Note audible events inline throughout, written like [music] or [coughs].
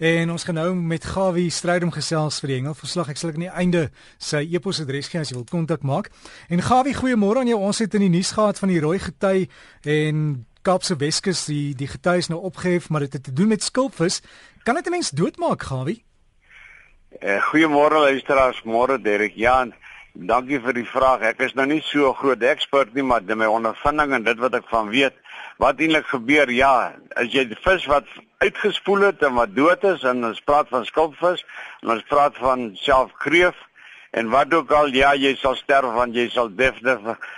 En ons gaan nou met Gawie Strydom gesels vir die Engelverslag. Ek sal ek aan die einde sy e-posadres gee as jy wil kontak maak. En Gawie, goeiemôre aan jou. Ons het in die nuus gehad van die rooi gety en Kaapse Weskus die die gety is nou opgehef, maar dit het te doen met skulpvis. Kan dit 'n mens doodmaak, Gawie? Eh goeiemôre luisteraars, môre Derek Jan. Dankie vir die vraag. Ek is nou nie so 'n groot ekspert nie, maar my ondervinding en dit wat ek van weet, wat eintlik gebeur, ja, as jy die vis wat uitgespoel het en wat dood is en ons praat van skulpvis en ons praat van selfkreef en wat ook al ja jy sal sterf want jy sal definitief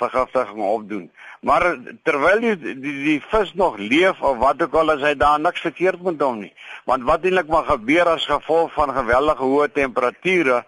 vergiftiging opdoen. Maar terwyl die, die die vis nog leef of wat ook al as hy daar niks verkeerd met hom nie. Want wat eintlik maar gebeur as gevolg van geweldige hoë temperature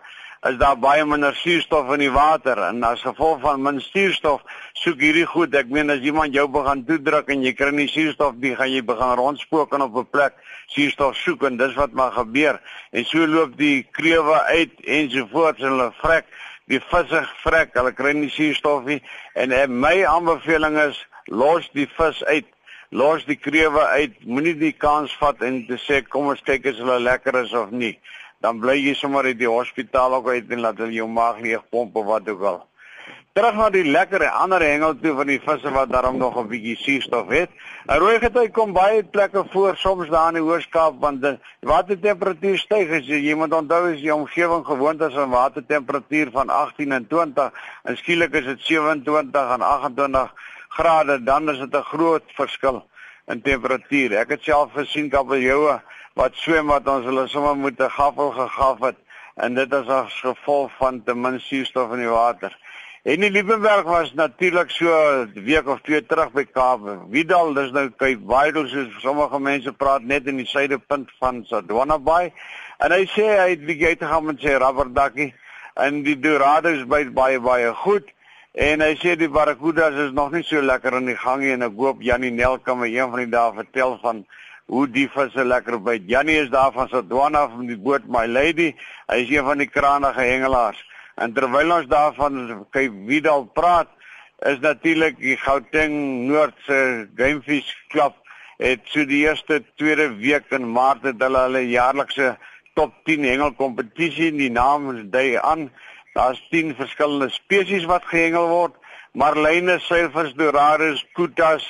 is daar baie minder suurstof in die water en as gevolg van min suurstof soek hierdie goed. Ek meen as iemand jou begin toedruk en jy kry nie suurstof nie gaan jy begin rondspook en op 'n plek suurstof soek en dis wat maar gebeur. En so loop die krewe uit ensovoorts en hulle vrek die visse vrek hulle kry nie suurstof nie. En eh, my aanbeveling is los die vis uit los die krewe uit moenie die kans vat en te sê kom ons kyk as hulle lekker is of nie dan bly jy sommer in die hospitaal ook uit en laat hulle jou maag leeg pomp of wat ook al. Terug na die lekker ander hengel toe van die visse wat daarom nog 'n bietjie suurstof het. 'n Rooi gety kom baie plekke voor soms daar in die Hoërskaap want die watertemperatuur styg as jy iemand onthou as die omgewing gewoond is aan watertemperatuur van 18 en 20 en skielik is dit 27 en 28 grade dan is dit 'n groot verskil in temperatuur. Ek het self gesien kabeljoue wat swem wat ons hulle sommer moet 'n gaffel gegaf het en dit is as gevolg van te min suurstof in die water. En die Liebenberg was natuurlik so 'n week of twee terug by Kaap. Vidal, dis nou kyk Vidal soos sommige mense praat net in die suidepunt van Sodwana Bay. En hy sê hy het bietjie uitgegaan met sy rubberdakkie en die Dorados by baie baie goed. En hy sê die barracudas is nog nie so lekker in die gang nie en ek hoop Janie Nel kan my een van die dae vertel van hoe die visse lekker byt. Jannie is daar van Sodwana van die boot My Lady. Hy is een van die kranige hengelaars. En terwyl ons daarvan kyk wie daar praat, is natuurlik die Gauteng Noordse Gamefish Club het so die eerste tweede week in Maart het hulle hulle jaarlikse top 10 hengelkompetisie. Die naam dui aan daar's 10 verskillende spesies wat gehengel word. Marline, silvers, dorados, kutas,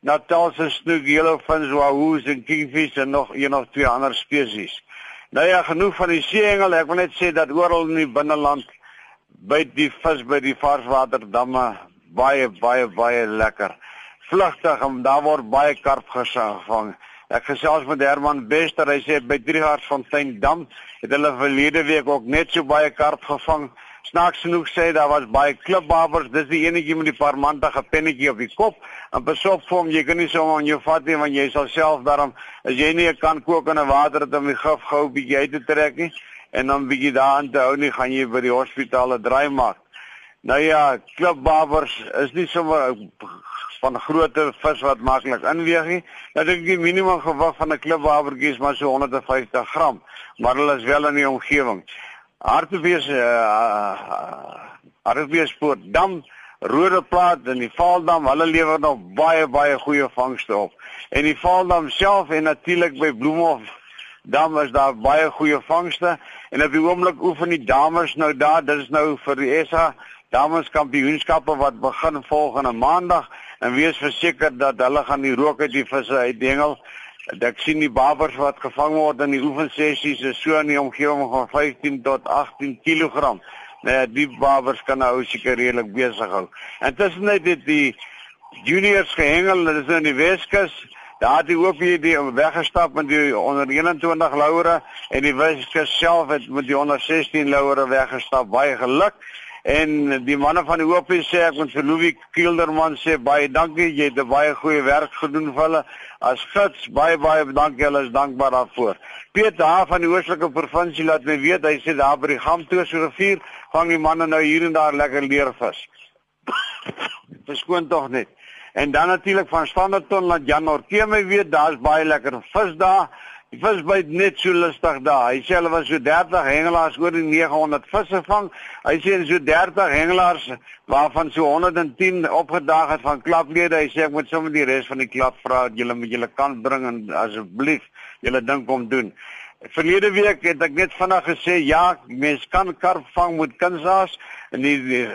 Natalse snoek, yellowfins, wahoos en kingfish en nog een of twee ander spesies. Nou ja, genoeg van die seeengel. Ek wil net sê dat oral in die binneland byt die vis by die varswaterdamme baie baie baie lekker. Vlugtig en daar word baie karp gevang. Ek gesels met Herman Bester, hy sê by Driehartsfontein dam het hulle verlede week ook net so baie karp gevang. Snaaks genoeg sê daar was baie klipbabers, dis die enetjie met die paar mantige pennetjie op die kop. En besop vir hom, jy kan nie sommer aan jou vat nie want jy sal self daarom as jy nie kan kook in 'n water het om die gif gou bietjie uit te trek nie en dan bietjie daarin te hou nie, gaan jy by die hospitaal 'n draai maak. Nou ja, klipbabers is nie sommer van grootte vis wat maklik inweeg nie. Nou dink ek die minimum gewig van 'n klipbabertjie is maar so 150 gram, maar hulle is wel in die omgewing. Hartbees uh eh, Hartbeespoort dam Rode Plaat en die Vaaldam, hulle lewer nog baie baie goeie vangste op. En die Vaaldam self en natuurlik by Bloemhof dam is daar baie goeie vangste en op die oomblik oefen die dames nou daar, dit is nou vir die SA dameskampioenskappe wat begin volgende maandag en wees verseker dat hulle gaan die rook uit die visse uitdengel. Ek sien die babers wat gevang word in die oefensessies is so in die omgewing van 15 tot 18 kg. Nou die babers kan nou seker redelik besig hou. Intussen het dit die juniors gehengel, dit is in die Weskus. Daar het die ook weer die weggestap met die onder 21 laure en die Weskus self het met die onder 16 laure weggestap. Baie geluk. En die manne van die OP sê ek moet vir Louis Kielderman sê baie dankie. Jy het baie goeie werk gedoen vir hulle. As gids baie baie dankie. Hulle is dankbaar daarvoor. Piet daar van die Oostelike provinsie laat my weet hy sê daar by die Gamtoos rivier vang die manne nou hier en daar lekker leervis. [coughs] Verskoon tog net. En dan natuurlik van Standerton laat Jan Orke my weet daar's baie lekker vis daar. Die vis byt net so lustig daar. Hy sê hulle was so 30 hengelaars oor die 900 visse vang. Hy sê so 30 hengelaars waarvan so 110 opgedaag het van klaplede. Hy sê ek moet sommer die res van die klap vra dat julle met julle kan bring en asseblief julle dink om doen. Verlede week het ek net vinnig gesê ja, mens kan karp vang met kunsaas en die, die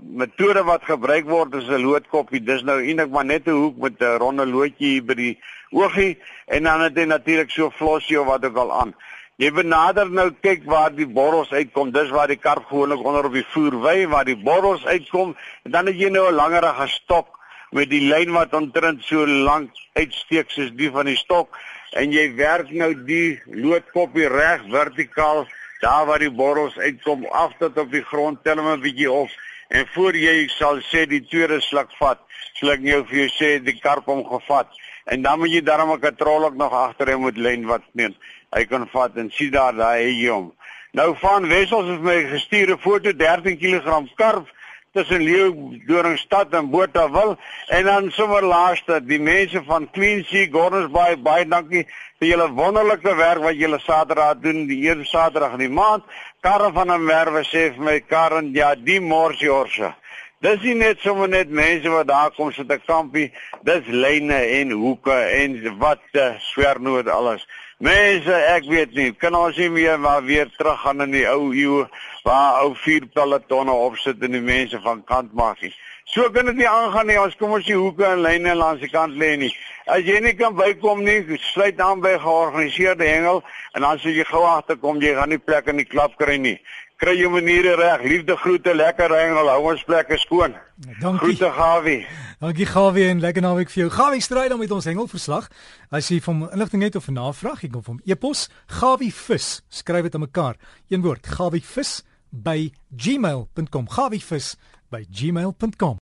metode wat gebruik word is 'n loodkoppie. Dis nou eintlik maar net 'n hoek met 'n ronde loodjie by die oogie en dan het jy natuurlik so flossie of wat ook al aan. Jy benader nou kyk waar die borrels uitkom. Dis waar die karp gewoonlik onder op die voer wy waar die borrels uitkom en dan het jy nou 'n langerige stok met die lyn wat omtrent so lank uitsteek soos die van die stok en jy werk nou die loodkoppie reg vertikaal daar waar die borrels uitkom af tot op die grond tel hom 'n bietjie op en voor jy sal sê die tweede sluk vat sal ek jou vir jou sê die karp hom gevat. En dan moet jy daarom 'n katrol ook nog agter hom met lyn wat neem hy kan vat en sien daar daai hy hom. Nou van Wessels het my gestuur 'n foto 13 kg karp tussen Leeu Doringstad en Botawil. En dan sommer laaste die mense van Queensie Gordons Bay baie dankie vir julle wonderlike werk wat julle Saterdag doen die eerste Saterdag in die maand. Karre van 'n merwe sê vir my Karen ja die morsie orse Dis nie net sommer net mense wat daar kom sit 'n kampie dis lyne en hoeke en wat uh, swernoot alles Mense, ek weet nie, kan ons nie meer maar weer terug gaan in die ou eeu waar ou vier pelotonne opsit en die mense van kant maak nie. So kan dit nie aangaan nie. Ons kom ons die hoeke en lyne langs die kant lê nie. As jy nie kan bykom nie, sluit aan by georganiseerde hengel en sê jy gou agterkom, jy gaan nie plek in die klap kry nie kry jou maniere reg. Liefde groete, lekker hengel, hou ons plekke skoon. Dankie. Groete Gawie. Dankie Gawie en lekker naweek vir jou. Gawie stry dan met ons hengelverslag. As jy van inligting het of navraag, jy kan hom e-pos Gawie vis. Skryf dit aan mekaar. Een woord, Gawie vis by gmail.com. Gawie vis by gmail.com.